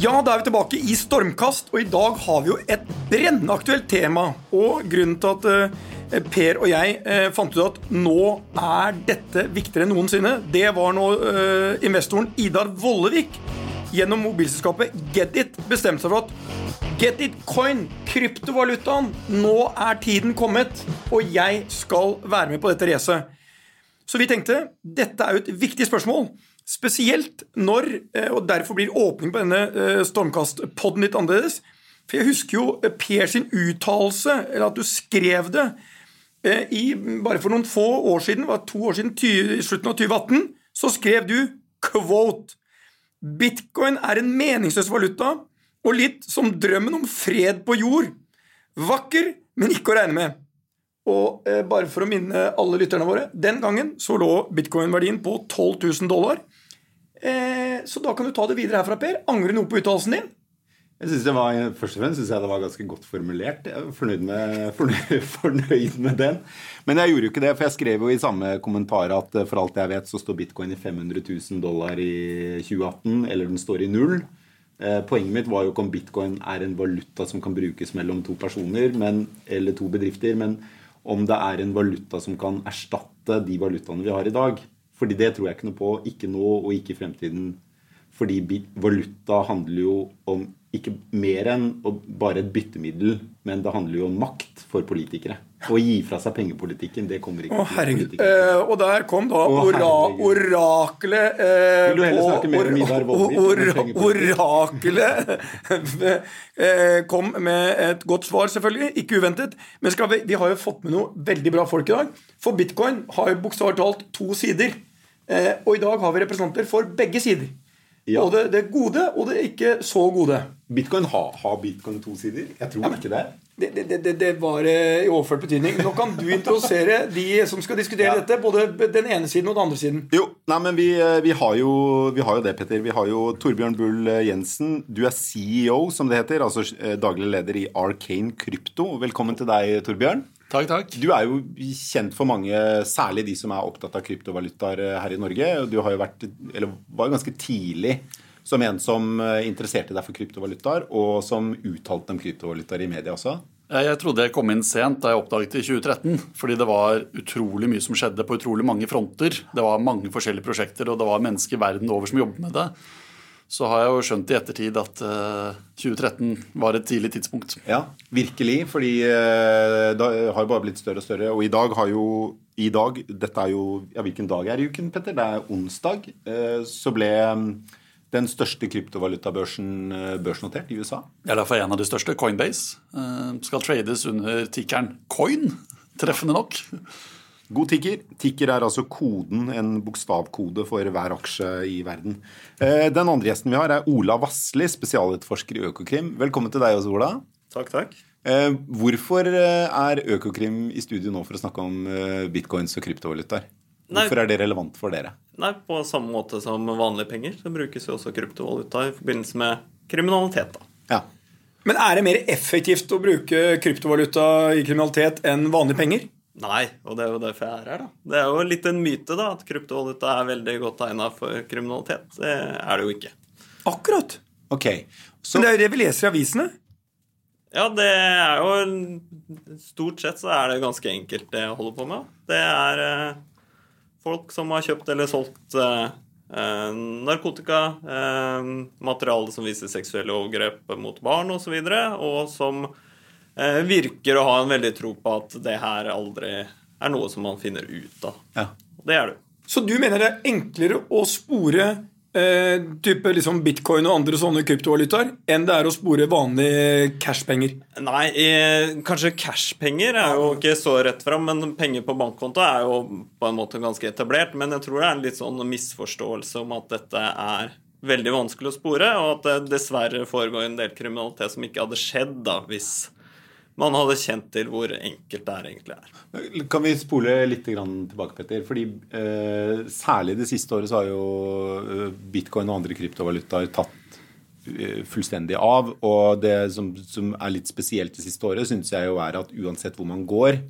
Ja, da er vi tilbake i Stormkast, og i dag har vi jo et brennende aktuelt tema. Og grunnen til at eh, Per og jeg eh, fant ut at nå er dette viktigere enn noensinne, det var når eh, investoren Idar Vollevik gjennom mobilselskapet Getit bestemte seg for at Getit Coin, kryptovalutaen, nå er tiden kommet, og jeg skal være med på dette racet. Så vi tenkte dette er jo et viktig spørsmål. Spesielt når, eh, og derfor blir åpningen på denne eh, Stormkast-podden litt annerledes. For jeg husker jo eh, Per sin uttalelse, eller at du skrev det, i, bare for noen få år siden, var to år siden, i slutten av 2018, så skrev du quote Bitcoin er en meningsløs valuta, og litt som drømmen om fred på jord. Vakker, men ikke å regne med. Og eh, bare for å minne alle lytterne våre Den gangen så lå bitcoin-verdien på 12 000 dollar. Eh, så da kan du ta det videre herfra, Per. Angrer noe på uttalelsen din? Jeg synes det var, Først og fremst syns jeg det var ganske godt formulert. Jeg er fornøyd med, fornøyd, fornøyd med, den. Men jeg gjorde jo ikke det, for jeg skrev jo i samme kommentar at eh, for alt jeg vet, så står bitcoin i 500 000 dollar i 2018, eller den står i null. Eh, poenget mitt var jo ikke om bitcoin er en valuta som kan brukes mellom to personer men, eller to bedrifter, men om det er en valuta som kan erstatte de valutaene vi har i dag. Fordi det tror jeg ikke noe på. Ikke nå og ikke i fremtiden. Fordi valuta handler jo om ikke mer enn bare et byttemiddel, men det handler jo om makt for politikere. Å gi fra seg pengepolitikken, det kommer ikke Å, herregud. Eh, og der kom da ora oraklet eh, Vil du heller snakke mer om Idar Vollvik? Oraklet kom med et godt svar, selvfølgelig. Ikke uventet. Men vi, vi, har jo fått med noe veldig bra folk i dag. For bitcoin har jo bokstavelig talt to sider. Eh, og i dag har vi representanter for begge sider. Ja. Både det gode og det ikke så gode. Bitcoin har, har bitcoin to sider? Jeg tror ja, ikke det. Det, det, det, det var eh, i overført betydning. Nå kan du introdusere de som skal diskutere ja. dette. Både den ene siden og den andre siden. Jo, nei, men vi, eh, vi, har jo, vi, har jo, det, Petter. Vi har jo Torbjørn Bull Jensen. Du er CEO, som det heter. Altså daglig leder i Arcane Krypto. Velkommen til deg, Torbjørn. Takk, takk. Du er jo kjent for mange, særlig de som er opptatt av kryptovalutaer eh, her i Norge. Du har jo vært, eller var jo ganske tidlig som en som eh, interesserte deg for kryptovalutaer, og som uttalte om kryptovalutaer i media også. Jeg trodde jeg kom inn sent da jeg oppdaget det i 2013. Fordi det var utrolig mye som skjedde på utrolig mange fronter. Det var mange forskjellige prosjekter, og det var mennesker verden over som jobbet med det så har jeg jo skjønt i ettertid at uh, eh, 2013 var et tidlig tidspunkt. Ja, virkelig. Fordi uh, det har jo bare blitt større og større. Og i dag har jo i dag, Dette er jo ja, Hvilken dag er det i uken, Petter? Det er onsdag. Uh, så ble um, den største kryptovalutabørsen børsnotert i USA. Ja, derfor er en av de største, Coinbase, skal trades under tikkeren coin. Treffende nok. God tikker. Tikker er altså koden, en bokstavkode for hver aksje i verden. Eh, den andre gjesten vi har, er Ola Vassli, spesialetterforsker i Økokrim. Velkommen til deg også, Ola. Takk, takk. Eh, hvorfor eh, er Økokrim i studio nå for å snakke om bitcoins og kryptovalutaer? Hvorfor er det relevant for dere? Nei, På samme måte som vanlige penger, så brukes jo også kryptovaluta i forbindelse med kriminalitet. da. Ja. Men er det mer effektivt å bruke kryptovaluta i kriminalitet enn vanlige penger? Nei, og det er jo derfor jeg er her. da. Det er jo litt en myte da, at kryptovaluta er veldig godt egna for kriminalitet. Det er det jo ikke. Akkurat. Ok. Så... Men det er jo det vi leser i avisene. Ja, det er jo Stort sett så er det ganske enkelt, det jeg holder på med. Det er eh, folk som har kjøpt eller solgt eh, eh narkotika, eh, materiale som viser seksuelle overgrep mot barn osv., og, så videre, og som Eh, virker å ha en veldig tro på at det her aldri er noe som man finner ut av. Ja. Det er det. Så du mener det er enklere å spore eh, type liksom bitcoin og andre sånne kryptovalutaer enn det er å spore vanlige cashpenger? Nei, eh, kanskje cashpenger er jo ikke så rett fram, men penger på bankkonto er jo på en måte ganske etablert. Men jeg tror det er en litt sånn misforståelse om at dette er veldig vanskelig å spore, og at det dessverre foregår en del kriminalitet som ikke hadde skjedd da hvis man hadde kjent til hvor enkelt det er egentlig er. Kan vi spole litt tilbake, Petter? Fordi eh, Særlig det siste året så har jo eh, bitcoin og andre kryptovalutaer tatt eh, fullstendig av. Og det som, som, er litt spesielt det siste året, syns jeg jo er at uansett hvor man går,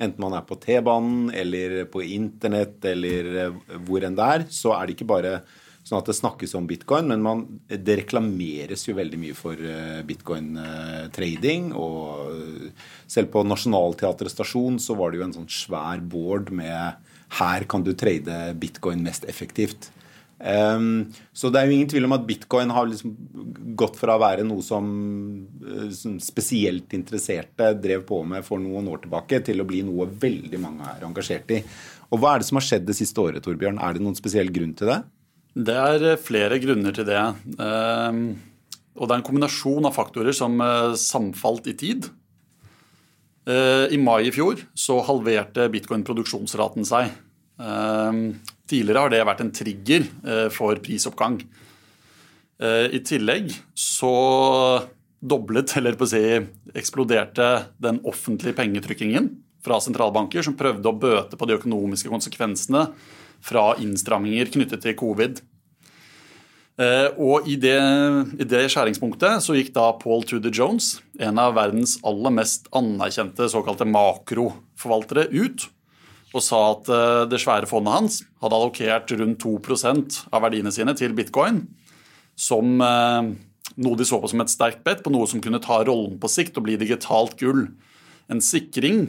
enten man er på T-banen eller på internett eller eh, hvor enn det er, så er det ikke bare Sånn at det snakkes om bitcoin, men man, det reklameres jo veldig mye for eh, bitcoin-trading. Og eh, selv på Nationaltheatret stasjon så var det jo en sånn svær board med 'Her kan du trade bitcoin mest effektivt'. Um, så det er jo ingen tvil om at bitcoin har liksom gått fra å være noe som, uh, som, spesielt interesserte drev på med for noen år tilbake, til å bli noe veldig mange er engasjert i. Og Hva er det som har skjedd det siste året, Torbjørn? Er det noen spesiell grunn til det? Det er eh, flere grunner til det. Um, og det er en kombinasjon av faktorer som uh, samfalt i tid. Uh, I mai i fjor så halverte bitcoin produksjonsraten seg. Uh, Tidligere har det vært en trigger eh, for prisoppgang. Eh, I tillegg så doblet, eller på å si eksploderte den offentlige pengetrykkingen fra sentralbanker som prøvde å bøte på de økonomiske konsekvensene fra innstramminger knyttet til covid. Eh, og i det, i det skjæringspunktet så gikk da Paul Tudor Jones, en av verdens aller mest anerkjente såkalte makroforvaltere, ut og sa at eh, det svære fondet hans hadde allokert rundt 2% av verdiene sine til bitcoin som eh, noe de så på som et sterkt bet på noe som kunne ta rollen på sikt og bli digitalt gull. En sikring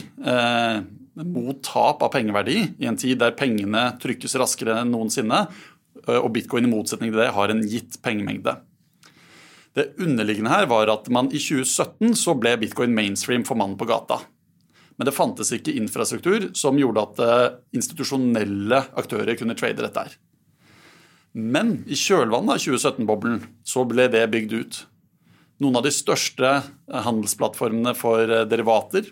mot tap av pengeverdi i en tid der pengene trykkes raskere enn noensinne, eh, og bitcoin i motsetning til det har en gitt pengemengde. Det underliggende her var at man i 2017 så ble bitcoin mainstream for mannen på gata. Men det fantes ikke infrastruktur som gjorde at eh, institusjonelle aktører kunne trade dette her. Men i kjølvannet av 2017-boblen så ble det bygd ut. Noen av de største eh, handelsplattformene for eh, derivater,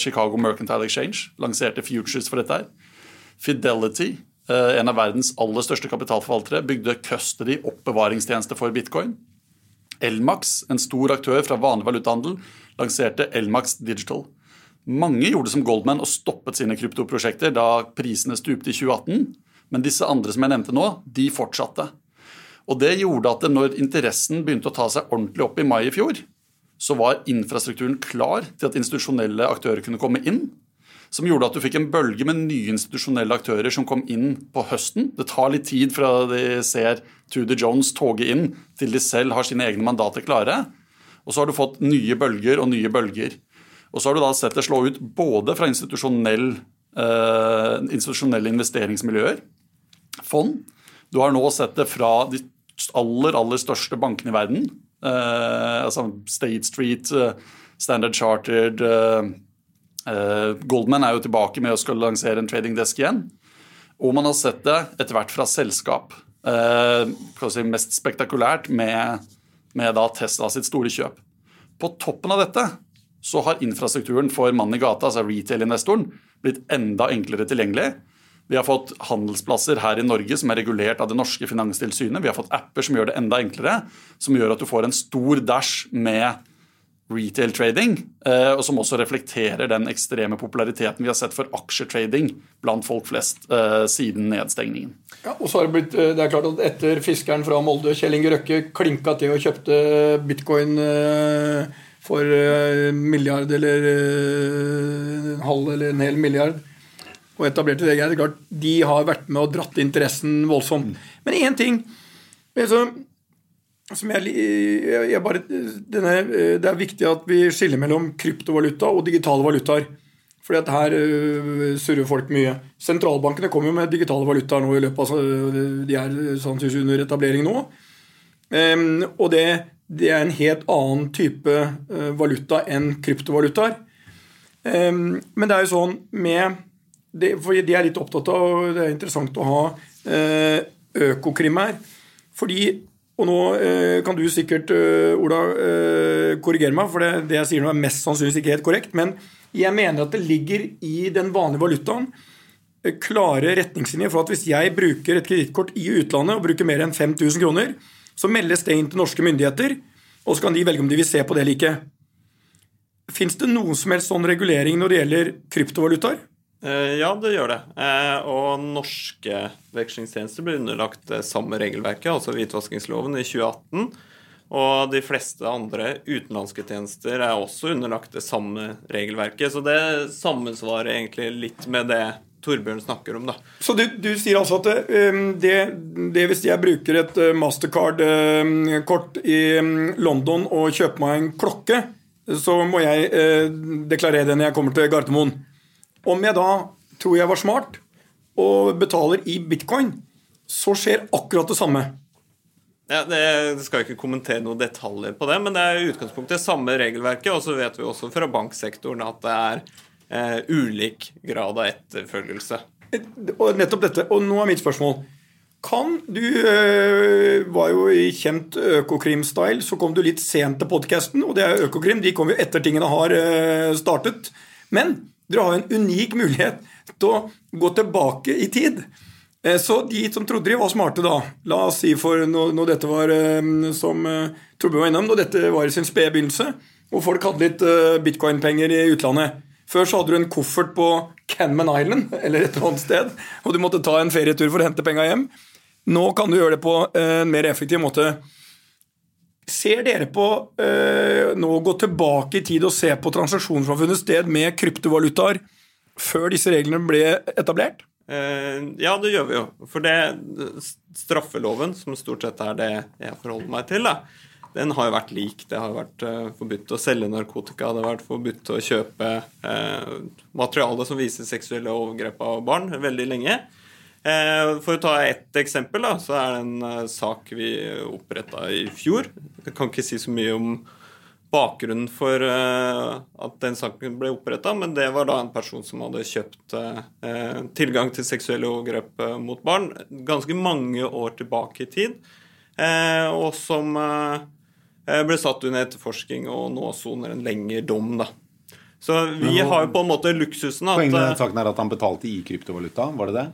Chicago Mercantile Exchange, lanserte futures for dette. her. Fidelity, en av verdens aller største kapitalforvaltere, bygde custody oppbevaringstjeneste for bitcoin. Elmax, en stor aktør fra vanlig valutahandel, lanserte Elmax Digital. Mange gjorde som Goldman og stoppet sine kryptoprosjekter da prisene stupte i 2018. Men disse andre som jeg nevnte nå, de fortsatte. Og Det gjorde at når interessen begynte å ta seg ordentlig opp i mai i fjor, så var infrastrukturen klar til at institusjonelle aktører kunne komme inn. Som gjorde at du fikk en bølge med nye institusjonelle aktører som kom inn på høsten. Det tar litt tid fra de ser Tudor Jones toge inn, til de selv har sine egne mandater klare. Og så har du fått nye bølger og nye bølger. Og så har du da sett det slå ut både fra institusjonell, eh, institusjonelle investeringsmiljøer, fond. Du har nå sett det fra de aller, aller største bankene i verden. Eh, altså State Street, eh, Standard Chartered eh, eh, Goldman er jo tilbake med å skulle lansere en trading desk igjen. Og man har sett det etter hvert fra selskap. Eh, si mest spektakulært med, med Tesla sitt store kjøp. På toppen av dette så har infrastrukturen for mannen i gata, altså retail-investoren, blitt enda enklere tilgjengelig. Vi har fått handelsplasser her i Norge som er regulert av det norske finanstilsynet. Vi har fått apper som gjør det enda enklere, som gjør at du får en stor dash med retail trading, eh, og som også reflekterer den ekstreme populariteten vi har sett for aksjetrading blant folk flest eh, siden nedstengningen. Ja, og så har Det blitt, eh, det er klart at etter fiskeren fra Molde, Kjell Inge Røkke, klinka til og kjøpte bitcoin for milliard eller halv eller en hel milliard og etablerte det greiet. Klart, de har vært med og dratt interessen voldsomt. Men én ting liksom, som jeg, jeg bare, denne, Det er viktig at vi skiller mellom kryptovaluta og digitale valutaer. Fordi at her surrer folk mye. Sentralbankene kommer jo med digitale valutaer nå i løpet av De er sannsynligvis under etablering nå. Um, og det det er en helt annen type uh, valuta enn kryptovalutaer. Men det er jo sånn med det, For de er litt opptatt av, og det er interessant å ha eh, Økokrim her. Fordi og nå eh, kan du sikkert, Ola, korrigere meg, for det, det, jeg sier nå er mest sannsynligvis ikke helt korrekt. Men jeg mener at det ligger i den vanlige valutaen klare retningslinjer for at hvis jeg bruker et kredittkort i utlandet og bruker mer enn 5000 kroner, så meldes det inn til norske myndigheter, og så kan de velge om de vil se på det eller ikke. Fins det noen som helst sånn regulering når det gjelder kryptovalutaer? Eh, ja, det gjør det. Eh, og norske vekslingstjenester ble underlagt det samme regelverket, altså hvitvaskingsloven, i 2018. Og de fleste andre utenlandske tjenester er også underlagt det samme regelverket. Så det sammensvarer egentlig litt med det Torbjørn snakker om. da. Så du, du sier altså at um, det, det, hvis jeg bruker et Mastercard-kort i um, London og kjøper meg en klokke, så må jeg deklarere det når jeg kommer til Gardermoen. Om jeg da tror jeg var smart og betaler i bitcoin, så skjer akkurat det samme. Ja, det skal jeg ikke kommentere noen detaljer på det, men det er i utgangspunktet samme regelverket. Og så vet vi også fra banksektoren at det er eh, ulik grad av etterfølgelse. Og nettopp dette. Og nå er mitt spørsmål. Kan Du øh, var jo i kjent Økokrim-style, så kom du litt sent til podkasten. Og det er Økokrim, de kommer jo etter tingene har øh, startet. Men dere har en unik mulighet til å gå tilbake i tid. Eh, så de som trodde de var smarte, da La oss si for når, dette var eh, som eh, Torbjørn var innom, når dette var i sin spede begynnelse, og folk hadde litt bitcoin-penger i utlandet Før så hadde du en koffert på Canman Island eller et eller annet sted, og du måtte ta en ferietur for å hente penga hjem. Nå kan du gjøre det på en mer effektiv måte. Ser dere på øh, nå å gå tilbake i tid og se på transaksjoner som har funnet sted med kryptovalutaer før disse reglene ble etablert? Eh, ja, det gjør vi jo. For det straffeloven, som stort sett er det jeg forholder meg til, da, den har jo vært lik. Det har vært uh, forbudt å selge narkotika, det har vært forbudt å kjøpe uh, materiale som viser seksuelle overgrep av barn, veldig lenge. Uh, for å ta ett eksempel, da, så er det en sak vi oppretta i fjor. Jeg kan ikke si så mye om bakgrunnen for uh, at den saken ble oppretta, men det var da en person som hadde kjøpt tilgang til seksuelle overgrep mot barn ganske mange år tilbake i tid, og som ble satt under etterforsking og nå soner en lengre dom. da. Så vi har jo på en måte luksusen at Poenget med saken er at han betalte i kryptovaluta, var det det?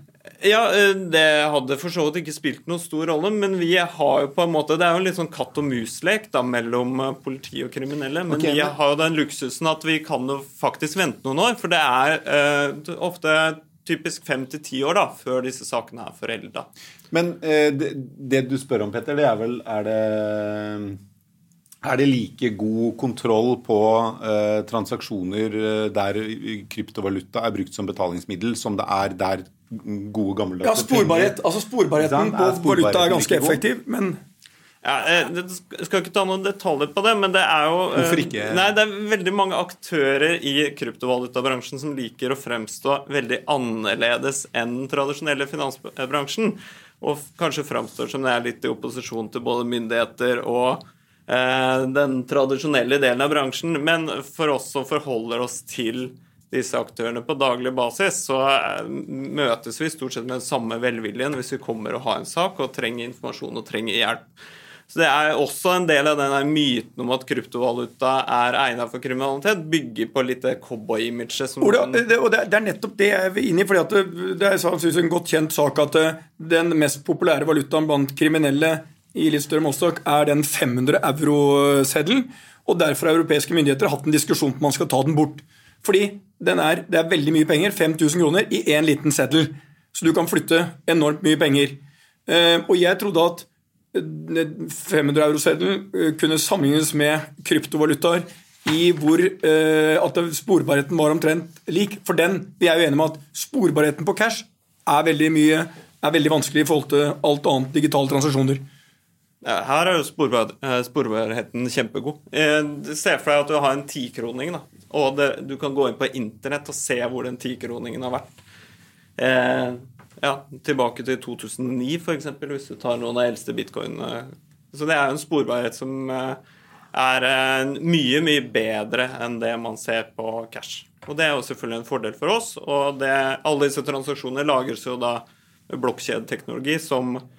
Ja, eh, det hadde for så vidt ikke spilt noen stor rolle, men vi har jo på en måte Det er jo en litt sånn katt og mus-lek mellom eh, politi og kriminelle. Men okay, vi har jo den luksusen at vi kan jo faktisk vente noen år. For det er uh, ofte typisk fem til ti år da, før disse sakene er forelda. Men uh, det, det, du spør om, Petter, det er vel Er det er det like god kontroll på eh, transaksjoner der kryptovaluta er brukt som betalingsmiddel, som det er der gode, gammeldagse ja, sporbarhet, altså Sporbarheten på valuta er ganske effektiv, men ja, jeg eh, skal ikke ta noen detaljer på det, men det er jo eh, Hvorfor ikke? Nei, Det er veldig mange aktører i kryptovalutabransjen som liker å fremstå veldig annerledes enn den tradisjonelle finansbransjen. Og kanskje framstår som det er litt i opposisjon til både myndigheter og eh, den tradisjonelle delen av bransjen. Men for oss som forholder oss til disse aktørene på daglig basis, så eh, møtes vi stort sett med den samme velviljen hvis vi kommer og har en sak og trenger informasjon og trenger hjelp. Så Det er også en del av denne myten om at kryptovaluta er egnet for kriminalitet, bygger på litt cowboy-imaget. Ola, det, og det, er nettopp det jeg er inne i. fordi Det, det er en godt kjent sak at eh, den mest populære valutaen blant kriminelle i litt større målestokk er den 500 euro-seddelen. Og Derfor har europeiske myndigheter hatt en diskusjon om man skal ta den bort. Fordi er, det er veldig mye penger, 5000 kroner, i én liten seddel. Så du kan flytte enormt mye penger. Eh, og jeg trodde at 500 eh, eh, kunne sammenlignes med kryptovalutaer i hvor at sporbarheten var omtrent lik. For den, vi er jo enige med at sporbarheten på cash er veldig, mye, er veldig vanskelig i forhold til alt annet digitale transaksjoner. Her er jo sporbar, sporbarheten kjempegod. Se for deg at du har en tikroning. Og det, du kan gå inn på internett og se hvor den tikroningen har vært. Eh, ja, tilbake til 2009, f.eks., hvis du tar noen av de eldste bitcoinene. Så det er jo en sporbarhet som eh, er eh, mye, mye bedre enn det man ser på cash. Og det er jo selvfølgelig en fordel for oss. Og det, alle disse transaksjonene lagres jo da blokkjedeteknologi som eh,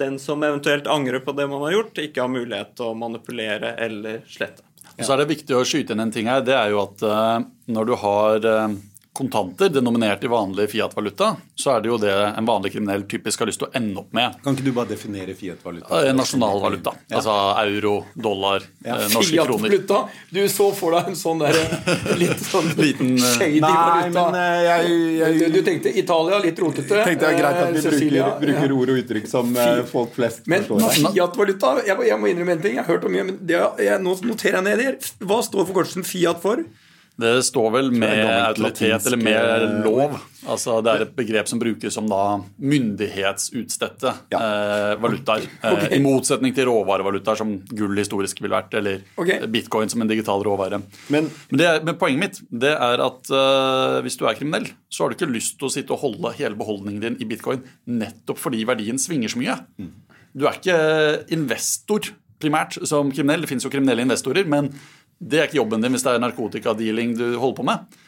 den som eventuelt angrer på det man har gjort, ikke har mulighet til å manipulere eller slette. Ja. så er det viktig å skyte inn en ting her. Det er jo at uh, når du har uh, kontanter denominert i vanlig Fiat-valuta, så er det jo det en vanlig kriminell typisk har lyst til å ende opp med. Kan ikke du bare definere Fiat-valuta? Eh, nasjonalvaluta. Ja. Altså euro, dollar, ja. eh, norske Fiat kroner. Fiat-valuta? Du så for deg en sånn der litt sånn Liten, shady nei, valuta. Men, jeg, jeg, du, du, tenkte Italia, litt rotete. Tenkte er greit at vi bruker, bruker, ord og uttrykk som fiat. folk flest men, forstår. Fiat-valuta, jeg, jeg, må innrømme en ting, jeg har hørt om mye, men det, jeg, nå noterer jeg ned her. Hva står for forkortelsen Fiat for? Det står vel med autoritet eller med eh, lov. Altså Det er et begrep som brukes som da myndighetsutstedte Ja. eh, valutaer. Okay. Eh, I motsetning til råvarevalutaer som gull historisk ville vært, eller okay. bitcoin som en digital råvare. Men Men, er, men poenget mitt det er at eh, hvis du er kriminell, så har du ikke lyst til å sitte og holde hele beholdningen din i bitcoin nettopp fordi verdien svinger så mye. Du er ikke investor primært som kriminell. Det finnes jo kriminelle investorer, men det er ikke jobben din hvis det er narkotikadealing du holder på med.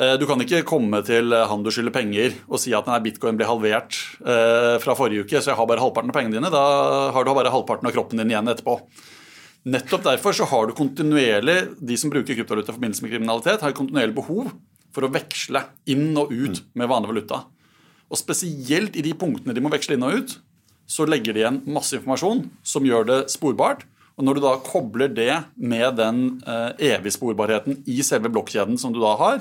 Eh, Du kan ikke komme til han du skylder penger og si at denne bitcoin ble halvert eh, fra forrige uke, så jeg har bare halvparten av pengene dine. Da har du bare halvparten av kroppen din igjen etterpå. Nettopp derfor så har du kontinuerlig, de som bruker kryptovaluta i forbindelse med kriminalitet, har kontinuerlig behov for å veksle inn og ut med vanlig valuta. Og spesielt i de punktene de må veksle inn og ut, så legger de igjen masse informasjon som gjør det sporbart. Og når du da kobler det med den eh, evige sporbarheten i selve blokkjeden som du da har,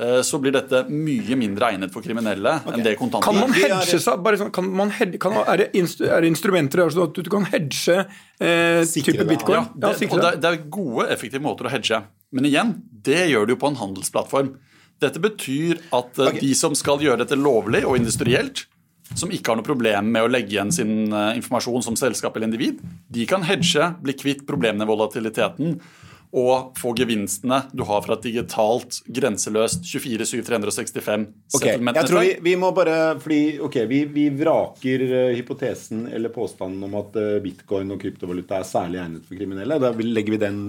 eh, så blir dette mye mindre egnet for kriminelle enn det kontanter Kan man Vi er- hedge seg? Bare sånn, kan man hedge, kan, er, det instru, er det instrumenter der sånn at du kan hedge eh, Sikre type det, bitcoin? Ja, det, ja, og det. det, det er gode, effektive måter å hedge. Men igjen, det gjør du jo på en handelsplattform. Dette betyr at okay. De som skal gjøre dette lovlig og industrielt, som ikke har noe problem med å legge igjen sin eh, informasjon som selskap eller individ, de kan hedge, bli kvitt problemene i volatiliteten og få gevinstene du har fra et digitalt, grenseløst 24-7-365 Ok, jeg tror vi, vi må bare fordi, ok, vi, vi vraker eh, hypotesen eller påstanden om at eh, bitcoin og kryptovaluta er særlig egnet for kriminelle. Da legger vi den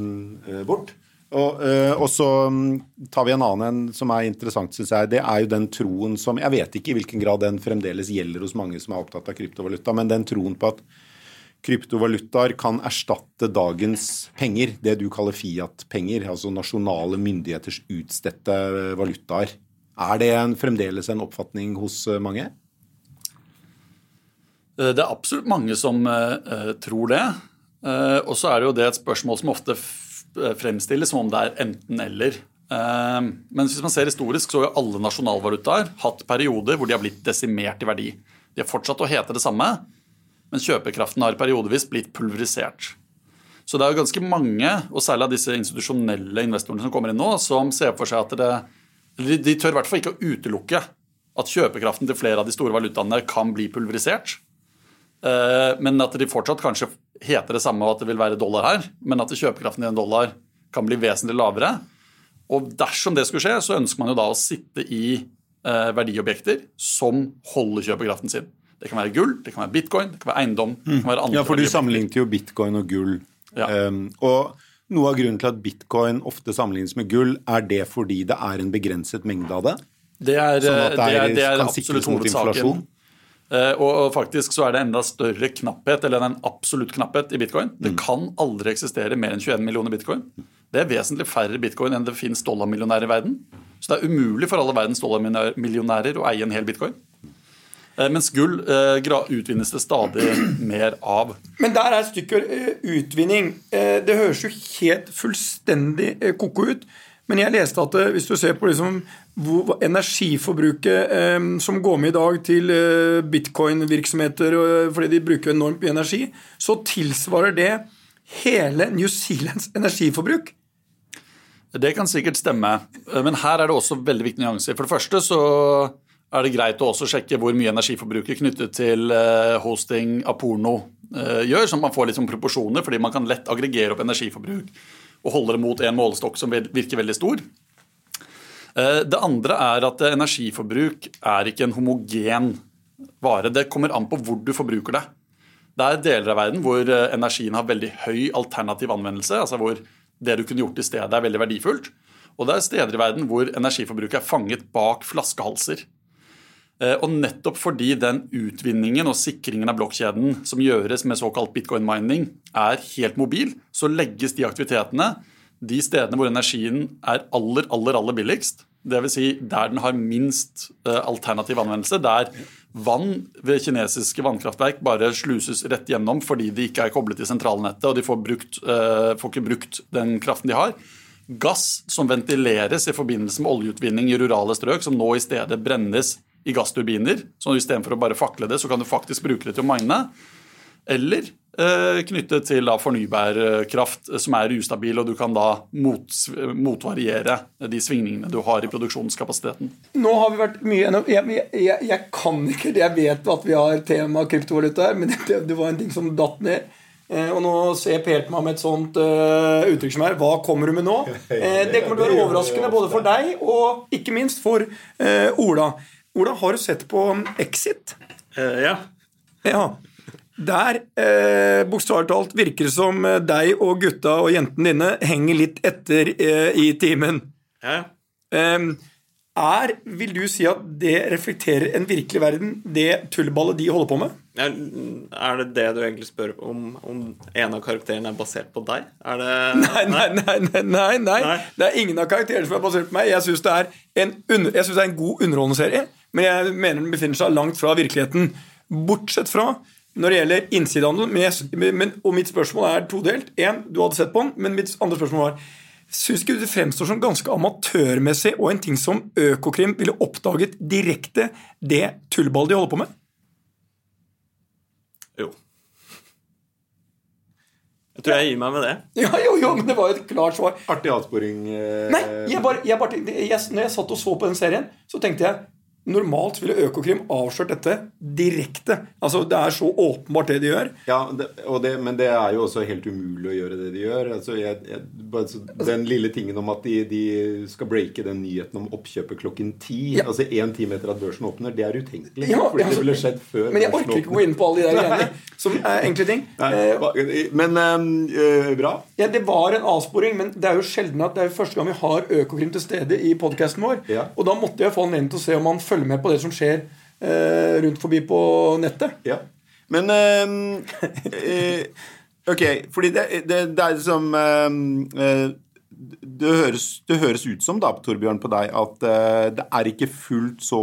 bort. Og, eh, og så mm, tar vi en annen en som er interessant, syns jeg. Det er jo den troen som Jeg vet ikke i hvilken grad den fremdeles gjelder hos mange som er opptatt av kryptovaluta, men den troen på at kryptovalutaer kan erstatte dagens penger, det du kaller Fiat-penger, altså nasjonale myndigheters utstedte valutaer. Er det en, fremdeles en oppfatning hos eh, mange? Eh, Det er absolutt mange som eh, eh, tror det. Uh, og så er det jo det et spørsmål som ofte eh, fremstilles som om det er enten-eller. Eh, men hvis man ser historisk, så har alle nasjonalvalutaer hatt perioder hvor de har blitt desimert i verdi. De har fortsatt å hete det samme, men kjøpekraften har periodevis blitt pulverisert. Så det er jo ganske mange, og særlig av disse institusjonelle investorene som kommer inn nå, som ser for seg at det De tør i hvert fall ikke å utelukke at kjøpekraften til flere av de store valutaene kan bli pulverisert. Eh, Men at de fortsatt kanskje heter det samme, at det vil være dollar her, men at kjøpekraften i en dollar kan bli vesentlig lavere. Og dersom det skulle skje, så ønsker man jo da å sitte i eh, verdiobjekter som holder kjøpekraften sin. Det kan være gull, det kan være bitcoin, det kan være eiendom. det kan være andre Ja, for du sammenlignet jo bitcoin og gull. Ja. Um, og noe av grunnen til at bitcoin ofte sammenlignes med gull, er det fordi det er en begrenset mengde av det? Det er, Sånn at det er, det er kan absolutt sikres mot hovedsaken. Eh, Og, faktisk så er det enda større knapphet, eller en absolutt knapphet, i bitcoin. Mm. Det kan aldri eksistere mer enn 21 millioner bitcoin. Det er vesentlig færre bitcoin enn det finnes dollarmillionærer i verden. Så det er umulig for alle verdens dollarmillionærer å eie en hel bitcoin. Eh, Mens gull eh, utvinnes det stadig mer av. Men der er stykket eh, utvinning. Det høres jo helt fullstendig ko-ko ut. Men jeg leste at eh, hvis du ser på liksom hvor, energiforbruket eh, som går med i dag til eh, bitcoin-virksomheter eh, fordi de bruker enormt mye energi, så tilsvarer det hele New Zealands energiforbruk. Det kan sikkert stemme, eh, men her er det også veldig viktige nyanser. For det første så er det greit å også sjekke hvor mye energiforbruket knyttet til hosting av porno gjør, gjør, så man får litt sånn proporsjoner, fordi man kan lett aggregere opp energiforbruk og holde det mot en målestokk som virker veldig stor. Eh, Det andre er at energiforbruk er ikke en homogen vare. Det kommer an på hvor du forbruker det. Det er deler av verden hvor eh, energien har veldig høy alternativ anvendelse, altså hvor det du kunne gjort i stedet er veldig verdifullt. Og det er steder i verden hvor energiforbruket er fanget bak flaskehalser. Eh, Og nettopp fordi den utvinningen og sikringen av blokkjeden som gjøres med såkalt bitcoin mining, er helt mobil, så legges de aktivitetene de stedene hvor energien er aller, aller, aller billigst. Dvs. Si der den har minst eh, alternativ anvendelse. Der vann ved kinesiske vannkraftverk bare sluses rett gjennom fordi de ikke er koblet til sentralnettet og de får, brukt, eh, får ikke brukt den kraften de har. Gass som ventileres i forbindelse med oljeutvinning i rurale strøk, som nå i stedet brennes i gassturbiner. Så istedenfor å bare fakle det, så kan du faktisk bruke det til å mine. Eller eh, knyttet til da fornybar kraft eh, som er ustabil, og du kan da mot, motvariere de svingningene du har i produksjonskapasiteten. Nå har vi vært mye gjennom jeg, jeg, jeg, kan ikke det. Jeg vet at vi har tema kryptovaluta her, men det, det, var en ting som datt ned. Eh, og nå ser Per på meg med et sånt uh, uttrykk som er Hva kommer du med nå? Eh, det kommer til å være overraskende både for deg og ikke minst for uh, Ola. Ola, har du sett på Exit? Uh, ja. Ja. Der eh, bokstavelig talt virker det som eh, deg og gutta og jentene dine henger litt etter eh, i timen. Ja. Eh, er, vil du si at det reflekterer en virkelig verden, det tullballet de holder på med? Er det det du egentlig spør om, om en av karakterene er basert på deg? Er det Nei, nei, nei. nei, nei, nei. Det er ingen av karakterene som er basert på meg. Jeg syns det, det er en god underholdende serie, men jeg mener den befinner seg langt fra virkeligheten. Bortsett fra når det gjelder innsidehandel. Men jeg, men, og mitt spørsmål er todelt. En, du hadde sett på den, men mitt andre spørsmål var Syns ikke du det fremstår som ganske amatørmessig og en ting som Økokrim ville oppdaget direkte det tullballet de holder på med? Jo. Jeg tror jeg gir meg med det. Ja, jo, jo, men det var jo et klart svar. Artig avsporing. eh, Nei, jeg bare, jeg bare jeg, når jeg satt og så på den serien, så tenkte jeg Normalt ville Økokrim avslørt dette direkte. Altså, Det er så åpenbart det de gjør. Ja, det, og det, men det er jo også helt umulig å gjøre det de gjør. Altså, jeg, jeg, altså den lille tingen om at de, de skal breake den nyheten om oppkjøpet klokken ti, Ja. altså én time etter at børsen åpner, det er utenkelig. Ja, fordi altså, det ville skjedd før Men jeg orker ikke å gå inn på alle de der greiene som er enkle ting. Nei, Eh, men eh, bra. Ja, Det var en avsporing, men det er jo sjelden at det er første gang vi har Økokrim til stede i podkasten vår. Ja. Og da måtte jeg få anledning til å se om han følger med på det som skjer eh, rundt forbi på nettet. Ja. Men eh, Ok, fordi det, det, det er liksom eh, eh, det, høres, det høres ut som da, Torbjørn, på deg at uh, det er ikke fullt så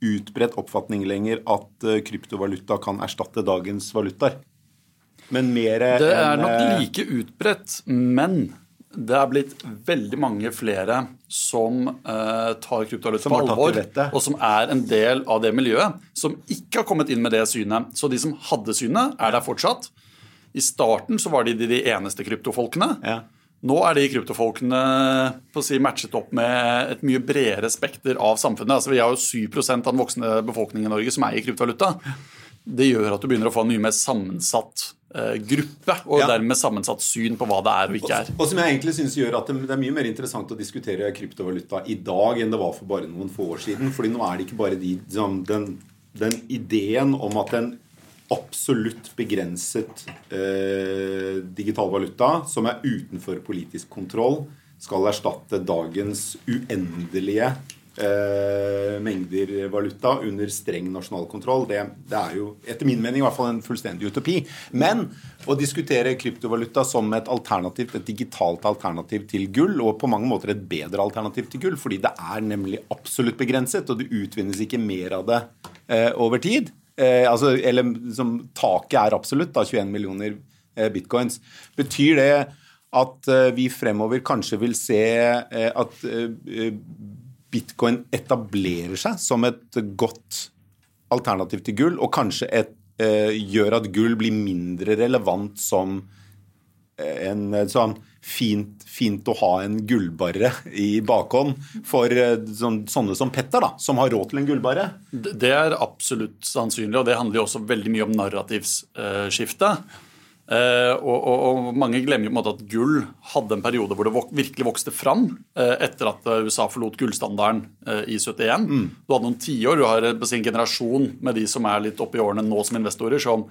utbredt oppfatning lenger at eh, kryptovaluta kan erstatte dagens valutaer. Men mer Det er nok eh, like utbredt, men det er blitt veldig mange flere som eh, tar kryptovaluta på alvor, og som er en del av det miljøet, som ikke har kommet inn med det synet. Så de som hadde synet, er der fortsatt. I starten så var de, de eneste kryptofolkene. Ja. Nå er de kryptofolkene si, matchet opp med et mye bredere spekter av samfunnet. Altså, vi har jo 7 av den voksne befolkningen i Norge som eier kryptovaluta. Det gjør at du begynner å få en mye mer sammensatt eh, gruppe, og Ja. dermed sammensatt syn på hva det er og ikke er. Og som jeg egentlig synes gjør at det, det er mye mer interessant å diskutere kryptovaluta i dag enn det var for bare noen få år siden. fordi nå er det ikke bare de, den, den ideen om at en absolutt begrenset eh, digital valuta som er utenfor politisk kontroll, skal erstatte dagens uendelige eh, mengder valuta under streng nasjonal kontroll. Det, det er jo etter min mening i hvert fall en fullstendig utopi. Men å diskutere kryptovaluta som et alternativ, et digitalt alternativ til gull, og på mange måter et bedre alternativ til gull, fordi det er nemlig absolutt begrenset, og det utvinnes ikke mer av det eh, over tid. Eh, altså, eller som taket er absolutt, da 21 millioner eh, bitcoins. Betyr det at eh, vi fremover kanskje vil se eh, at eh, bitcoin etablerer seg som et godt alternativ til gull, og kanskje et, eh, gjør at gull blir mindre relevant som en sånn fint, fint å ha en gullbarre i bakhånd for eh, sånn, sånne som Petter, da, som har råd til en gullbarre. Det er absolutt sannsynlig, og det handler jo også veldig mye om narrativsskifte. Eh, og, og, og mange glemmer jo på en måte at gull hadde en periode hvor det virkelig vokste fram eh, etter at USA forlot gullstandarden i 71. Du hadde noen tiår, du har en generasjon med de som er litt oppe i årene nå som investorer, som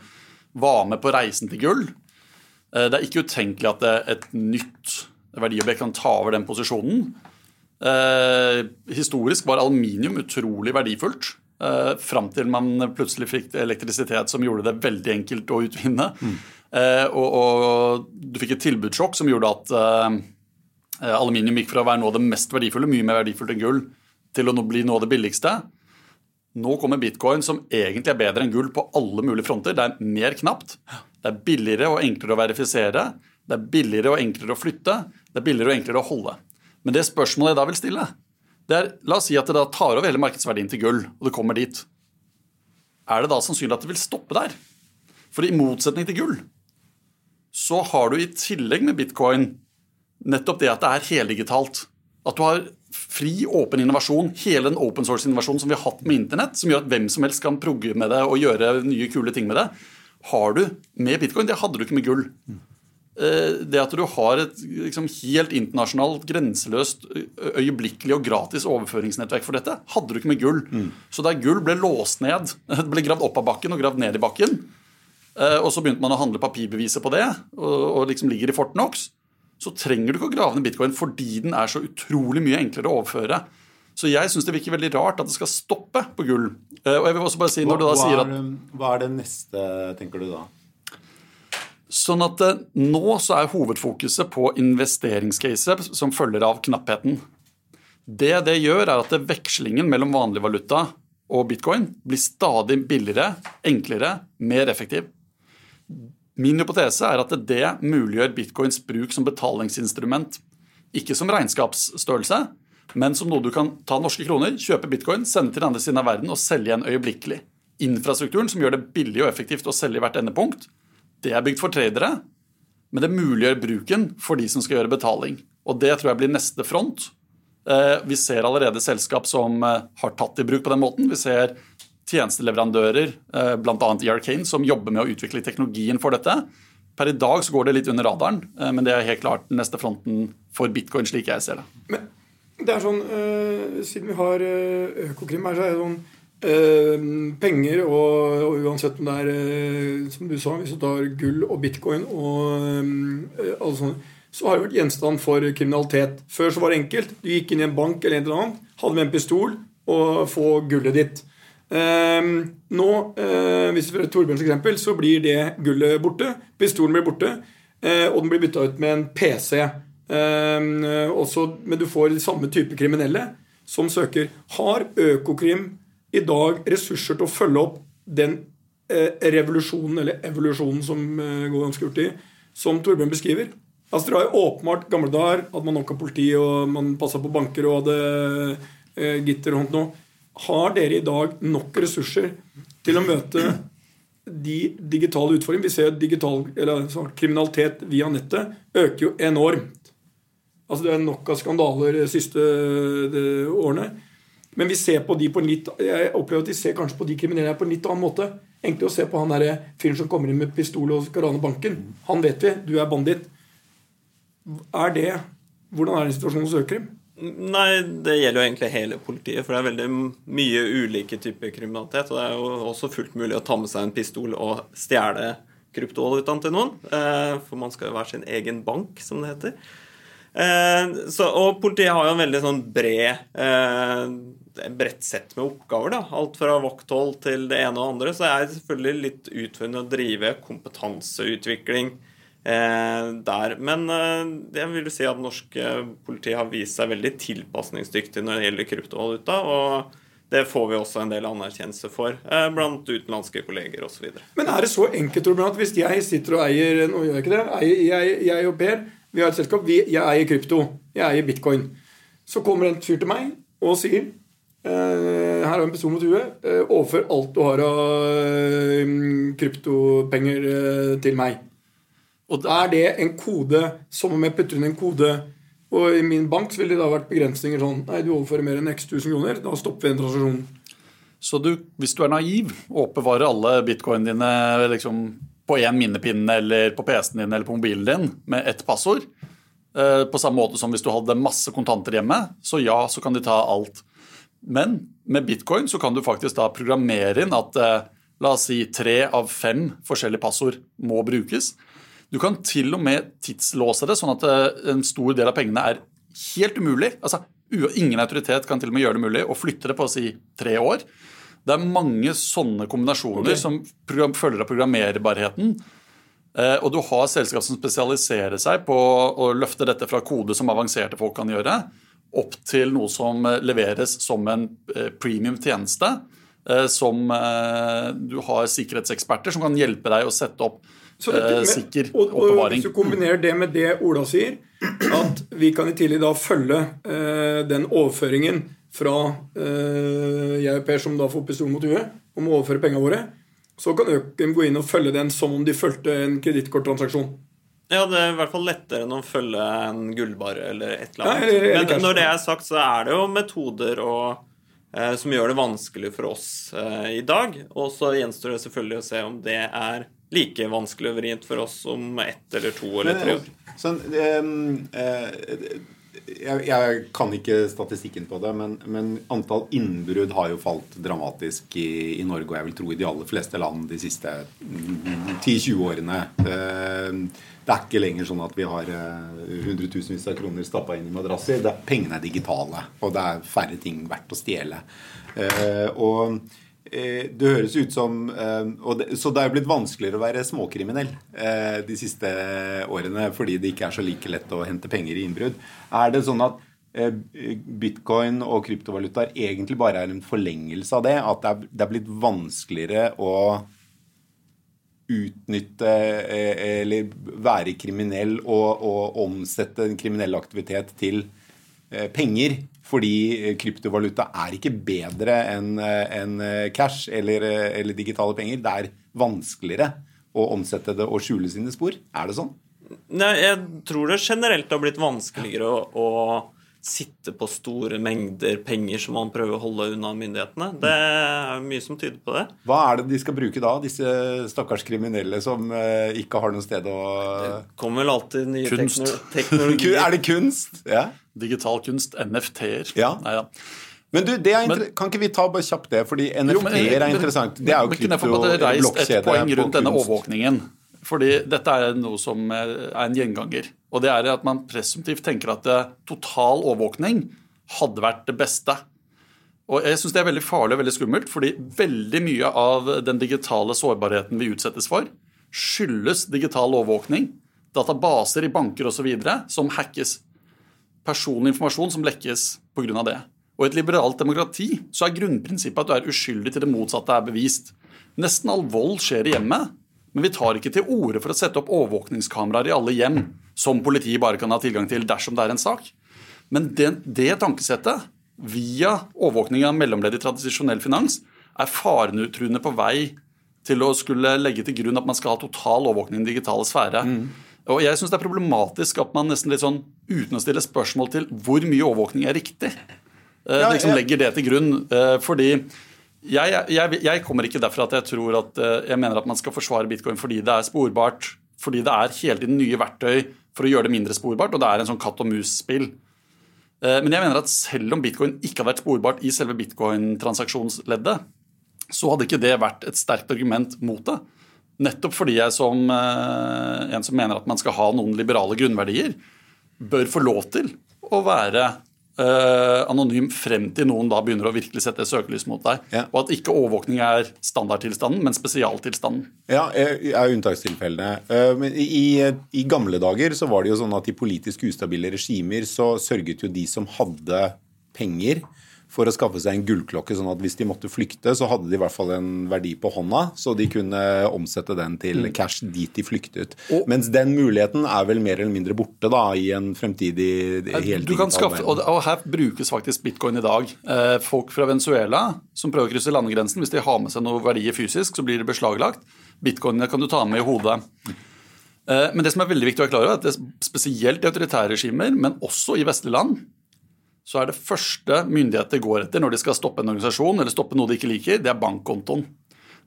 var med på reisen til gull. Det er ikke utenkelig at et nytt verdiobjekt kan ta over den posisjonen. Eh, historisk var aluminium utrolig verdifullt. Eh, fram til man plutselig fikk elektrisitet som gjorde det veldig enkelt å utvinne. Eh, og, og du fikk et tilbudssjokk som gjorde at eh, aluminium gikk fra å være noe av det mest verdifulle, mye mer verdifullt enn gull, til å bli noe av det billigste. Nå kommer bitcoin, som egentlig er bedre enn gull på alle mulige fronter. Det er mer knapt, det er billigere og enklere å verifisere, det er billigere og enklere å flytte, det er billigere og enklere å holde. Men det spørsmålet jeg da vil stille, det er La oss si at det da tar over hele markedsverdien til gull, og det kommer dit. Er det da sannsynlig at det vil stoppe der? For i motsetning til gull, så har du i tillegg med bitcoin nettopp det at det er heldigitalt. At du har fri, åpen innovasjon, hele den open source-innovasjonen som vi har hatt med internett, som gjør at hvem som helst kan progge med det og gjøre nye, kule ting med det, har du med bitcoin. Det hadde du ikke med gull. Eh, Det at du har et liksom, helt internasjonalt, grenseløst, øyeblikkelig og gratis overføringsnettverk for dette, hadde du ikke med gull. Så da gull ble låst ned, ble gravd opp av bakken og gravd ned i bakken, eh, og så begynte man å handle papirbeviser på det, og, og liksom ligger i Fortnox, så trenger du ikke å grave ned bitcoin fordi den er så utrolig mye enklere å overføre. Så jeg syns det virker veldig rart at det skal stoppe på gull. Eh, Og jeg vil også bare si, når du da sier er, at hva er det neste, tenker du da? Sånn at eh, nå så er hovedfokuset på investeringscaser som følger av knappheten. Det det gjør, er at vekslingen mellom vanlig valuta og bitcoin blir stadig billigere, enklere, mer effektiv. Min hypotese er at det muliggjør bitcoins bruk som betalingsinstrument. Ikke som regnskapsstørrelse, men som noe du kan ta norske kroner, kjøpe bitcoin, sende til den andre siden av verden og selge igjen øyeblikkelig. Infrastrukturen som gjør det billig og effektivt å selge i hvert endepunkt, det er bygd for tradere, men det muliggjør bruken for de som skal gjøre betaling. Og det tror jeg blir neste front. Eh, Vi ser allerede selskap som eh, har tatt i bruk på den måten. Vi ser tjenesteleverandører, eh, bl.a. Yarkane, som jobber med å utvikle teknologien for dette. Per i dag så går det litt under radaren, men det er helt klart den neste fronten for bitcoin, slik jeg ser det. Men det er sånn Siden vi har Økokrim her, så er det sånn penger og, og uansett om det er øh, Som du sa, hvis du tar gull og bitcoin og øh, alle sånne så har det vært gjenstand for kriminalitet. Før så var det enkelt. Du gikk inn i en bank eller en eller annen, hadde med en pistol og få gullet ditt. Ehm, nå, eh, hvis vi får Torbjørns eksempel, så blir det gullet borte. Pistolen blir borte, eh, og den blir bytta ut med en PC. Ehm, eh, også, men du får samme type kriminelle som søker. Har Økokrim i dag ressurser til å følge opp den eh, revolusjonen, eller evolusjonen som eh, går ganske hurtig, som Torbjørn beskriver? Altså, Dere har jo åpenbart gamle dager at man nok av politi og man passa på banker og hadde eh, gitter og sånt noe. Har dere i dag nok ressurser til å møte de digitale utfordringene? Vi ser digital, eller, så, kriminalitet via nettet øker jo enormt. Altså Det er nok av skandaler de siste de, årene. Men vi ser på de på en litt Jeg opplever at de ser kanskje på de kriminelle på en litt annen måte. Egentlig å se på han der fyren som kommer inn med pistol og skal rane banken. Han vet vi. Du er banditt. Er det Hvordan er den situasjonen hos Økrim? Nei, det gjelder jo egentlig hele politiet. For det er veldig mye ulike typer kriminalitet. Og det er jo også fullt mulig å ta med seg en pistol og stjele kryptovalutaen til noen. Eh, For man skal jo være sin egen bank, som det heter. Eh, Så, og politiet har jo en veldig sånn bred eh, bredt sett med oppgaver. da, Alt fra vakthold til det ene og andre. Så det er selvfølgelig litt utfordrende å drive kompetanseutvikling eh, der. Men eh, jeg vil si at norsk eh, politi har vist seg veldig tilpasningsdyktig når det gjelder kryptovaluta. og det får vi også en del anerkjennelse for eh, blant utenlandske kolleger osv. Men er det så enkelt Torbjørn, at hvis jeg sitter og eier Nå gjør jeg ikke det. Jeg, jeg, jeg og Per vi har et selskap. Vi, jeg eier krypto. Jeg eier bitcoin. Så kommer en fyr til meg og sier her har du en pistol mot huet. Eh, overfør alt du har av eh, kryptopenger eh, til meg. Og da Er det en kode som om jeg putter inn en kode Og i min bank så ville det da vært begrensninger sånn Nei, du overfører mer enn x tusen kroner. Da stopper vi en transaksjon. så du, hvis du er naiv og oppbevarer alle bitcoinene dine liksom, på én minnepinne eller på PC-en din eller på mobilen din med ett passord, eh, på samme måte som hvis du hadde masse kontanter hjemme, så ja, så kan de ta alt. Men med bitcoin så kan du faktisk da programmere inn at eh, la oss si tre av fem forskjellige passord må brukes. Du kan til og med tidslåse det, sånn at eh, en stor del av pengene er helt umulig. Altså, Ingen autoritet kan til og med gjøre det mulig å flytte det på å si tre år. Det er mange sånne kombinasjoner okay. som program, følger av programmerbarheten. Eh, og du har selskap som spesialiserer seg på å løfte dette fra kode som avanserte folk kan gjøre, opp til noe som eh, leveres som en eh, premium tjeneste. eh, Som du har sikkerhetseksperter som kan hjelpe deg å sette opp med- sikker og, og oppbevaring. Hvis du kombinerer det med det Ola sier, at vi kan i tillegg da følge den overføringen fra jeg og Per, som da får pistol mot huet, om å overføre pengene våre, så kan Økem gå inn og følge den som om de fulgte en kredittkorttransaksjon. Ja, det er i hvert fall lettere enn å følge en gullbarre eller et eller Ja, annet. eller- eller Men når det er sagt, så er det jo metoder og, eh, som gjør det vanskelig for oss eh, i dag. Og så gjenstår det selvfølgelig å se om det er like vanskelig og vrient for oss om ett eller to eller tre år. Sånn, um, eh, jeg, jeg kan ikke statistikken på det, men, men antall innbrudd har jo falt dramatisk i, i Norge, og jeg vil tro i de aller fleste land de siste mm, 10-20 årene. Eh, det er ikke lenger sånn at vi har eh, hundretusenvis av kroner stappa inn i madrasser. Er, pengene er digitale, og det er færre ting verdt å stjele. Eh, og det høres ut som eh, det, Så det er blitt vanskeligere å være småkriminell eh, de siste årene fordi det ikke er så like lett å hente penger i innbrudd. Er det sånn at eh, bitcoin og kryptovalutaer egentlig bare er en forlengelse av det? At det er, det er blitt vanskeligere å utnytte eh, eller være kriminell og, og omsette en kriminell aktivitet til eh, penger. Fordi eh, kryptovaluta er ikke bedre enn en cash eller, eller digitale penger. Det er vanskeligere å omsette det og skjule sine spor. Er det sånn? Nei, jeg tror det generelt har blitt vanskeligere å, å sitte på store mengder penger som man prøver å holde unna myndighetene. Det er mye som tyder på det. Hva er det de skal bruke da, disse stakkars kriminelle som eh, ikke har noe sted å Det kommer vel alltid nye Kunst. tekno teknologier. Er det kunst? Ja. Digital kunst, NFT-er. Ja. Neida. Men du, det er Men- kan ikke vi ta bare kjapt det? Fordi NFT-er er men- interessant. Det er jo krypto- bare reist et poeng rundt denne overvåkningen? Fordi dette er noe som er en gjenganger. Og det er at man presumptivt tenker at eh, total overvåkning hadde vært det beste. Og jeg syns det er veldig farlig og veldig skummelt, fordi veldig mye av den digitale sårbarheten vi utsettes for, skyldes digital overvåkning, databaser i banker osv. som hackes personlig informasjon som lekkes pga. det. Og i et liberalt demokrati så er grunnprinsippet at du er uskyldig til det motsatte er bevist. Nesten all vold skjer i hjemmet, men vi tar ikke til orde for å sette opp overvåkningskameraer i alle hjem som politiet bare kan ha tilgang til dersom det er en sak. Men det, det tankesettet, via overvåkning av mellomledd i tradisjonell finans, er faretruende på vei til å skulle legge til grunn at man skal ha total overvåkning i den digitale sfære. Og jeg syns det er problematisk at man nesten litt sånn, uten å stille spørsmål til hvor mye overvåkning er riktig, eh, Ja, liksom legger det til grunn. eh, Fordi jeg, jeg, jeg kommer ikke derfra at jeg tror at eh, jeg mener at man skal forsvare bitcoin fordi det er sporbart, fordi det er hele tiden nye verktøy for å gjøre det mindre sporbart, og det er en sånn katt og mus-spill. Eh, Men jeg mener at selv om bitcoin ikke hadde vært sporbart i selve bitcoin-transaksjonsleddet, så hadde ikke det vært et sterkt argument mot det. Nettopp fordi jeg som eh, en som mener at man skal ha noen liberale grunnverdier, bør få lov til å være anonym frem til noen da begynner å virkelig sette søkelys mot deg. Ja. Og at ikke overvåkning er standardtilstanden, men spesialtilstanden. Ja, er er unntakstilfellene. Eh, Men i, i gamle dager så var det jo sånn at i politisk ustabile regimer så sørget jo de som hadde penger for å skaffe seg en gullklokke, sånn at hvis de måtte flykte, så hadde de i hvert fall en verdi på hånda, så de kunne omsette den til cash dit de flyktet. Og- Mens den muligheten er vel mer eller mindre borte da, i en fremtidig helt Du kan skaffe, og, og her brukes faktisk bitcoin i dag. Eh, folk fra Venezuela som prøver å krysse landegrensen, hvis de har med seg noe verdier fysisk, så blir det beslaglagt. Bitcoinene kan du ta med i hodet. Eh, men det som er veldig viktig å være klar over, er at det, spesielt i autoritære regimer, men også i vestlige land, så er det første myndigheter går etter når de skal stoppe en organisasjon eller stoppe noe de ikke liker, det er bankkontoen.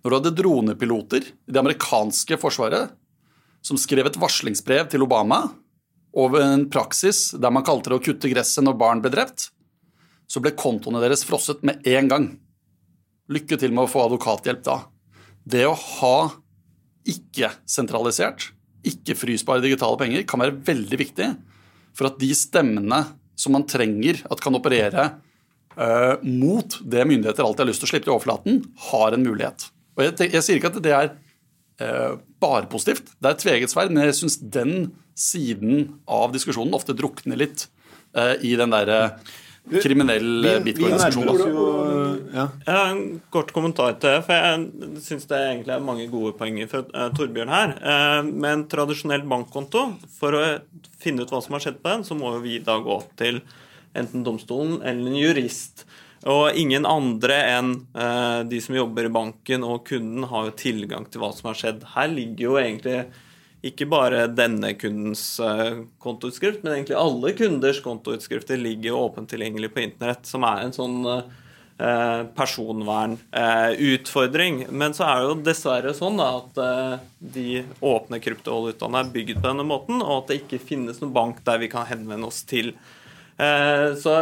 Når du hadde dronepiloter i det amerikanske forsvaret som skrev et varslingsbrev til Obama over en praksis der man kalte det å kutte gresset når barn ble drept, så ble kontoene deres frosset med en gang. Lykke til med å få advokathjelp da. Det å ha ikke-sentralisert, ikke-frysbare digitale penger kan være veldig viktig for at de stemmene som man trenger at kan operere uh, mot det myndigheter alltid har lyst til å slippe til overflaten, har en mulighet. Og jeg, jeg sier ikke at det er uh, bare positivt. Det er et tveget sverd, men jeg syns den siden av diskusjonen ofte drukner litt eh, i den derre kriminell eh, bitcoin-diskusjonen. ja. Jeg har en kort kommentar til det, for jeg syns det egentlig er mange gode poenger fra eh, Torbjørn her. Eh, med en tradisjonell bankkonto, for å finne ut hva som har skjedd på den, så må jo vi da gå til enten domstolen eller en jurist. Og ingen andre enn de som jobber i banken og kunden, har jo tilgang til hva som har skjedd. Her ligger jo egentlig ikke bare denne kundens uh, kontoutskrift, men egentlig alle kunders kontoutskrifter ligger åpent tilgjengelig på internett, som er en sånn uh, personvernutfordring. Men så er det jo dessverre sånn at de åpne kryptovalutaene er bygd på denne måten, og at det ikke finnes noen bank der vi kan henvende oss til. Eh, så,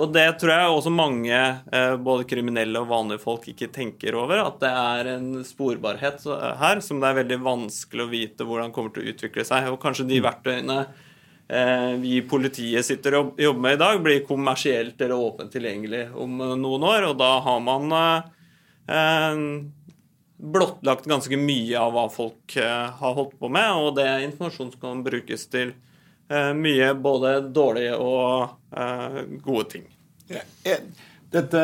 og det tror jeg også mange, eh, både kriminelle og vanlige folk, ikke tenker over. At det er en sporbarhet her som det er veldig vanskelig å vite hvordan kommer til å utvikle seg. Og kanskje de verktøyene eh, vi i politiet sitter og jobber med i dag, blir kommersielt eller åpent tilgjengelig om noen år. Og da har man blottlagt ganske mye av hva folk har holdt på med, og det er informasjon som kan brukes til Eh, mye både dårlige og uh, gode ting. Dette,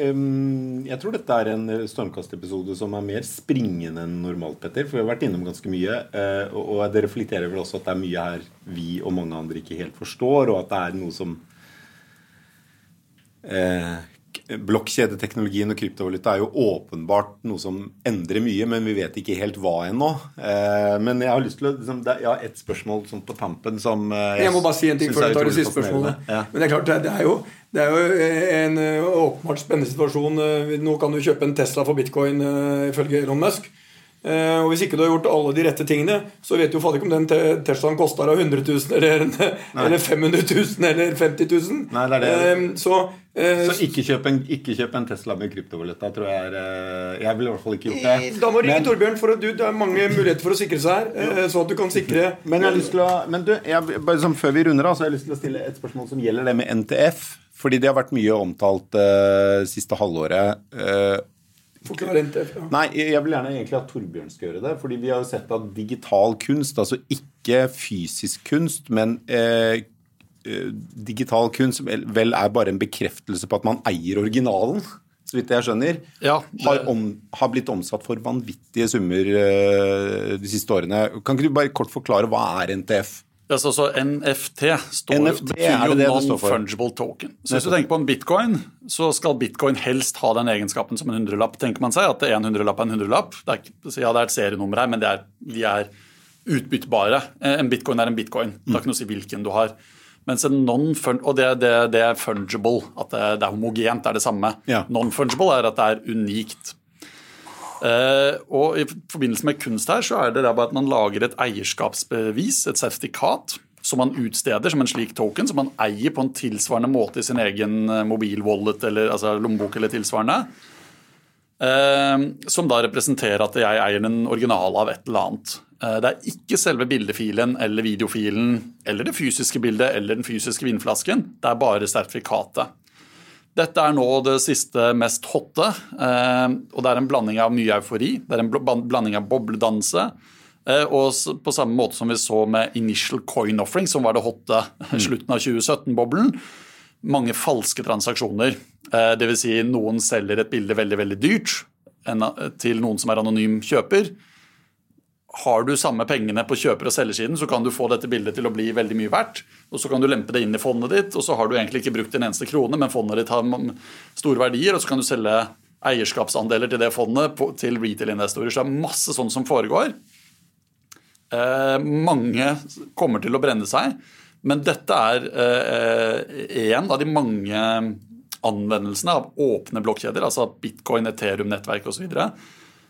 jeg tror dette er en Stormkast-episode som er mer springende enn normalt, Petter. For vi har vært innom ganske mye. Uh, og, det reflekterer vel også at det er mye her vi og mange andre ikke helt forstår, og at det er noe som Blokkjedeteknologien og kryptovaluta er jo åpenbart noe som endrer mye, men vi vet ikke helt hva ennå. Eh, men jeg har lyst til å liksom, Jeg har ett spørsmål sånn på tampen som eh, Jeg, jeg må bare si en ting før du tar det siste spørsmålet. Ja. Men det er klart, det er jo, det er jo en eh, åpenbart spennende situasjon. Nå kan du kjøpe en Tesla for bitcoin ifølge Elon Musk. Uh, og Hvis ikke du har gjort alle de rette tingene, så vet du fader ikke om den Teslaen koster deg 100 000 eller, eller 500 000 eller 50 000. Nei, det det. Uh, så, uh, så ikke, kjøp en, ikke, kjøp en, Tesla med kryptovaluta, tror jeg er Jeg ville i hvert fall ikke gjort det. Da må du ringe Torbjørn, for du, det er mange muligheter for å sikre seg her. så at du kan sikre Men jeg har lyst til å Men du, jeg, bare som før vi runder av, så har jeg lyst til å stille et spørsmål som gjelder det med NTF. Fordi det har vært mye omtalt siste halvåret. Forklar NTF. Ja. Nei, jeg vil gjerne egentlig at Torbjørn skal gjøre det. fordi vi har jo sett at digital kunst, altså ikke fysisk kunst, men eh, eh digital kunst vel er bare en bekreftelse på at man eier originalen. Så vidt jeg skjønner. Ja, det... har, om, har, blitt omsatt for vanvittige summer eh, de siste årene. Kan ikke du bare kort forklare hva er NTF? Ja, så, så NFT, står, NFT betyr jo non-fungible token. Så Hvis du tenker på en bitcoin, så skal bitcoin helst ha den egenskapen som en hundrelapp. tenker man seg, At en hundrelapp er en hundrelapp. Det er, ja, det er et serienummer her, men er, de er utbyttbare. En bitcoin er en bitcoin. Det har ikke noe å si hvilken du har. Mens en non og det, det, det, er fungible, at det, det, er homogent, det er det samme. Ja. Non-fungible er at det er unikt. Uh, og I forbindelse med kunst her så er det bare at man lager et eierskapsbevis, et sertifikat, som man utsteder som en slik token, som man eier på en tilsvarende måte i sin egen eh, mobilwallet eller altså lommebok eller tilsvarende. Uh, som da representerer at jeg eier den originale av et eller annet. Uh, det er ikke selve bildefilen eller videofilen eller det fysiske bildet eller den fysiske vinflasken. Det er bare sertifikatet. Dette er nå det siste mest hotte. Eh, og det er en blanding av mye eufori, det er en blanding av bobledanse. Eh, og på samme måte som vi så med Initial Coin Offering, som var det hotte mm. slutten av 2017-boblen. Mange falske transaksjoner. Eh, Dvs. Si noen selger et bilde veldig, veldig dyrt til noen som er anonym kjøper har du samme pengene på kjøper- og selgersiden, så kan du få dette bildet til å bli veldig mye verdt. Og så kan du lempe det inn i fondet ditt, og så har du egentlig ikke brukt en eneste krone, men fondet ditt har store verdier, og så kan du selge eierskapsandeler til det fondet til retail-investorer. Så det er masse sånt som foregår. Eh, mange kommer til å brenne seg, men dette er eh, en av de mange anvendelsene av åpne blokkjeder, altså bitcoin, Ethereum-nettverk osv.,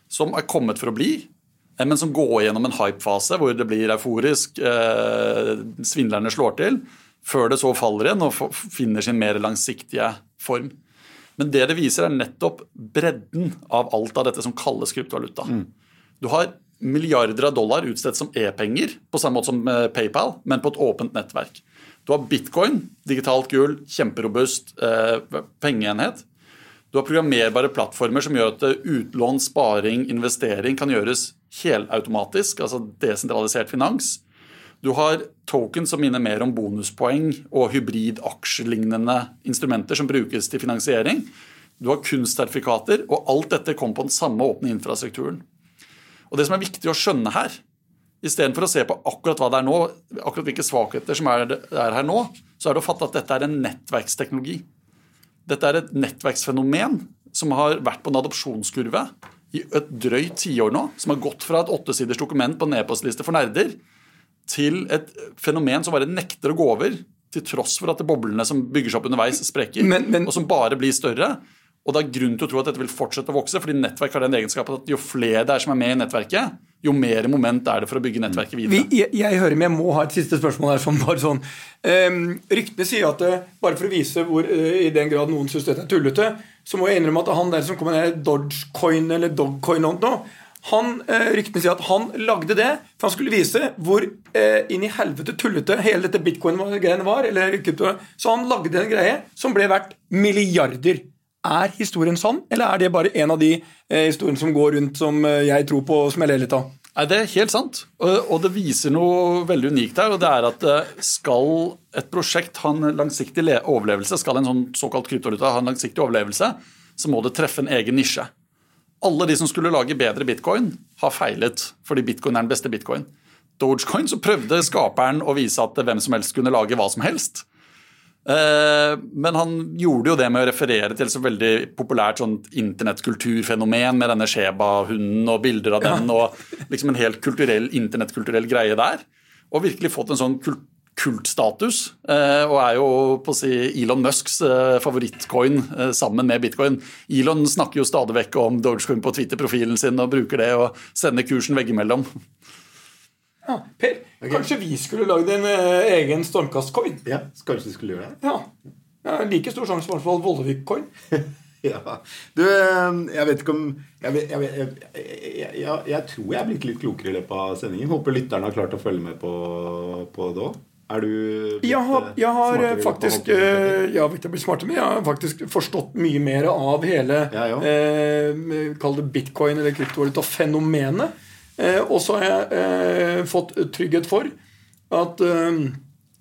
som er kommet for å bli Eh, men som går gjennom en hype-fase hvor det blir euforisk, eh, svindlerne slår til, før det så faller igjen og finner sin mer langsiktige form. Men det det viser, er nettopp bredden av alt av dette som kalles kryptovaluta. Mm. Du har milliarder av dollar utstedt som e-penger, på samme måte som eh, PayPal, men på et åpent nettverk. Du har bitcoin, digitalt gull, kjemperobust eh, pengeenhet. Du har programmerbare plattformer som gjør at utlån, sparing, investering kan gjøres helautomatisk, altså desentralisert finans. Du har token som minner mer om bonuspoeng og hybrid aksjelignende instrumenter som brukes til finansiering. Du har kunstsertifikater, og alt dette kom på den samme åpne infrastrukturen. Og Det som er viktig å skjønne her, istedenfor å se på akkurat hva det er nå, akkurat hvilke svakheter som er her nå, så er det å fatte at dette er en nettverksteknologi. Dette er et nettverksfenomen som har vært på en adopsjonskurve i et drøyt tiår nå, som har gått fra et åttesiders dokument på en e-postliste for nerder til et fenomen som bare nekter å gå over, til tross for at boblene som bygger seg opp underveis, sprekker, Men- men- og som bare blir større. Og det er grunn til å tro at dette vil fortsette å vokse, fordi nettverk har den egenskapen at jo flere det er som er med i nettverket, jo mer moment er det for å bygge nettverket Vi, videre. jeg, jeg hører, med, jeg må ha et siste spørsmål her. Sånn, bare sånn. Um, ryktene sier at eh, bare for å vise hvor uh, i den grad noen syns dette er tullete, så må jeg innrømme at han der som kom med Dogecoin eller Dogcoin nå, han, eh, Ryktene sier at han lagde det for han skulle vise hvor uh, inn i helvete tullete hele dette bitcoin-greiene var. Eller, så han lagde en greie som ble verdt milliarder. Er historien sann, eller er det bare en av de eh, historiene som går rundt som eh, jeg tror på og som jeg ler litt av? Nei, Det er helt sant, og, det viser noe veldig unikt her. og det er at eh, Skal et prosjekt ha en langsiktig overlevelse, skal en sånn såkalt kryptovaluta ha en langsiktig overlevelse, så må det treffe en egen nisje. Alle de som skulle lage bedre bitcoin, har feilet, fordi bitcoin er den beste bitcoin. Dogecoin så prøvde skaperen å vise at hvem som helst kunne lage hva som helst. Eh, Men han gjorde jo det med å referere til så veldig populært sånn internettkulturfenomen med denne Sheba-hunden og bilder av den, og liksom en helt kulturell, internettkulturell greie der. Og virkelig fått en sånn kult kultstatus, eh, og er jo på å si Elon Musks eh, favorittcoin sammen med bitcoin. Elon snakker jo stadig vekk om Dogecoin på Twitter-profilen sin og bruker det og sender kursen veggimellom. Ja, per, kanskje vi skulle lagd en uh, egen stormkastcoin? Ja, kanskje vi skulle gjøre det? Ja. ja. Like stor sjanse for fall Vollevik-coin. Ja. Du, eh, jeg vet ikke om Jeg, vet, jeg, vet, jeg, jeg, tror jeg er blitt litt klokere i løpet av sendingen. Håper lytterne har klart å følge med på, på det òg. Er du blitt, Jeg har, eh, jeg har eh, faktisk eh, Jeg har blitt smartere, men jeg har faktisk forstått mye mer av hele ja. eh, Kall det bitcoin eller kryptovaluta-fenomenet. Eh, og så har jeg eh, fått trygghet for at eh,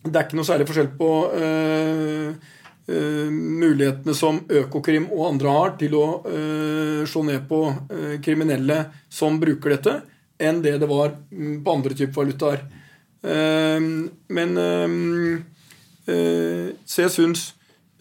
det er ikke noe særlig forskjell på mulighetene som Økokrim og andre har til å slå ned på kriminelle som bruker dette, enn det det var mm, på andre typer valutaer. Men Så jeg syns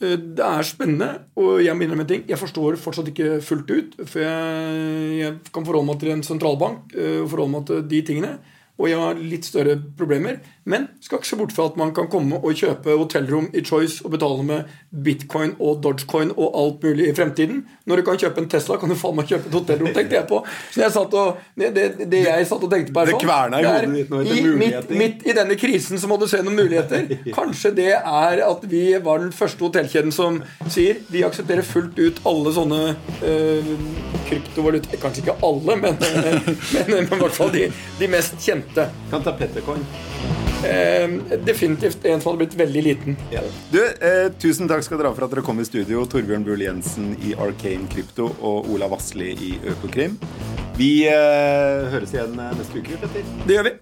det er spennende, og jeg minner om en ting. Jeg forstår fortsatt ikke fullt ut. For jeg, jeg kan forholde meg til en sentralbank eh, og forholde meg til de tingene. Og jeg har litt større problemer. Men skal ikke se bort fra at man kan komme og kjøpe hotellrom i Choice og betale med bitcoin og dogecoin og alt mulig i fremtiden. Når du kan kjøpe en Tesla, kan du faen meg kjøpe et hotellrom, tenkte jeg på. Så jeg satt og, det, det, det jeg satt og tenkte på er Det sånn, i det er hodet ditt i, midt, midt i denne krisen så må du se noen muligheter. Kanskje det er at vi var den første hotellkjeden som sier vi aksepterer fullt ut alle sånne øh, kryptovalutaer. Kanskje ikke alle, men, men, men i hvert fall de, de mest kjente. Kan ta Pettercoin. Eh, definitivt en som hadde blitt veldig liten. Du, eh, Tusen takk skal dere ha for at dere kom i studio. Torbjørn Bull Jensen i Arcane Krypto og Ola Vassli i Økokrim. Vi eh, høres igjen eh, neste uke, Petter. Det gjør vi.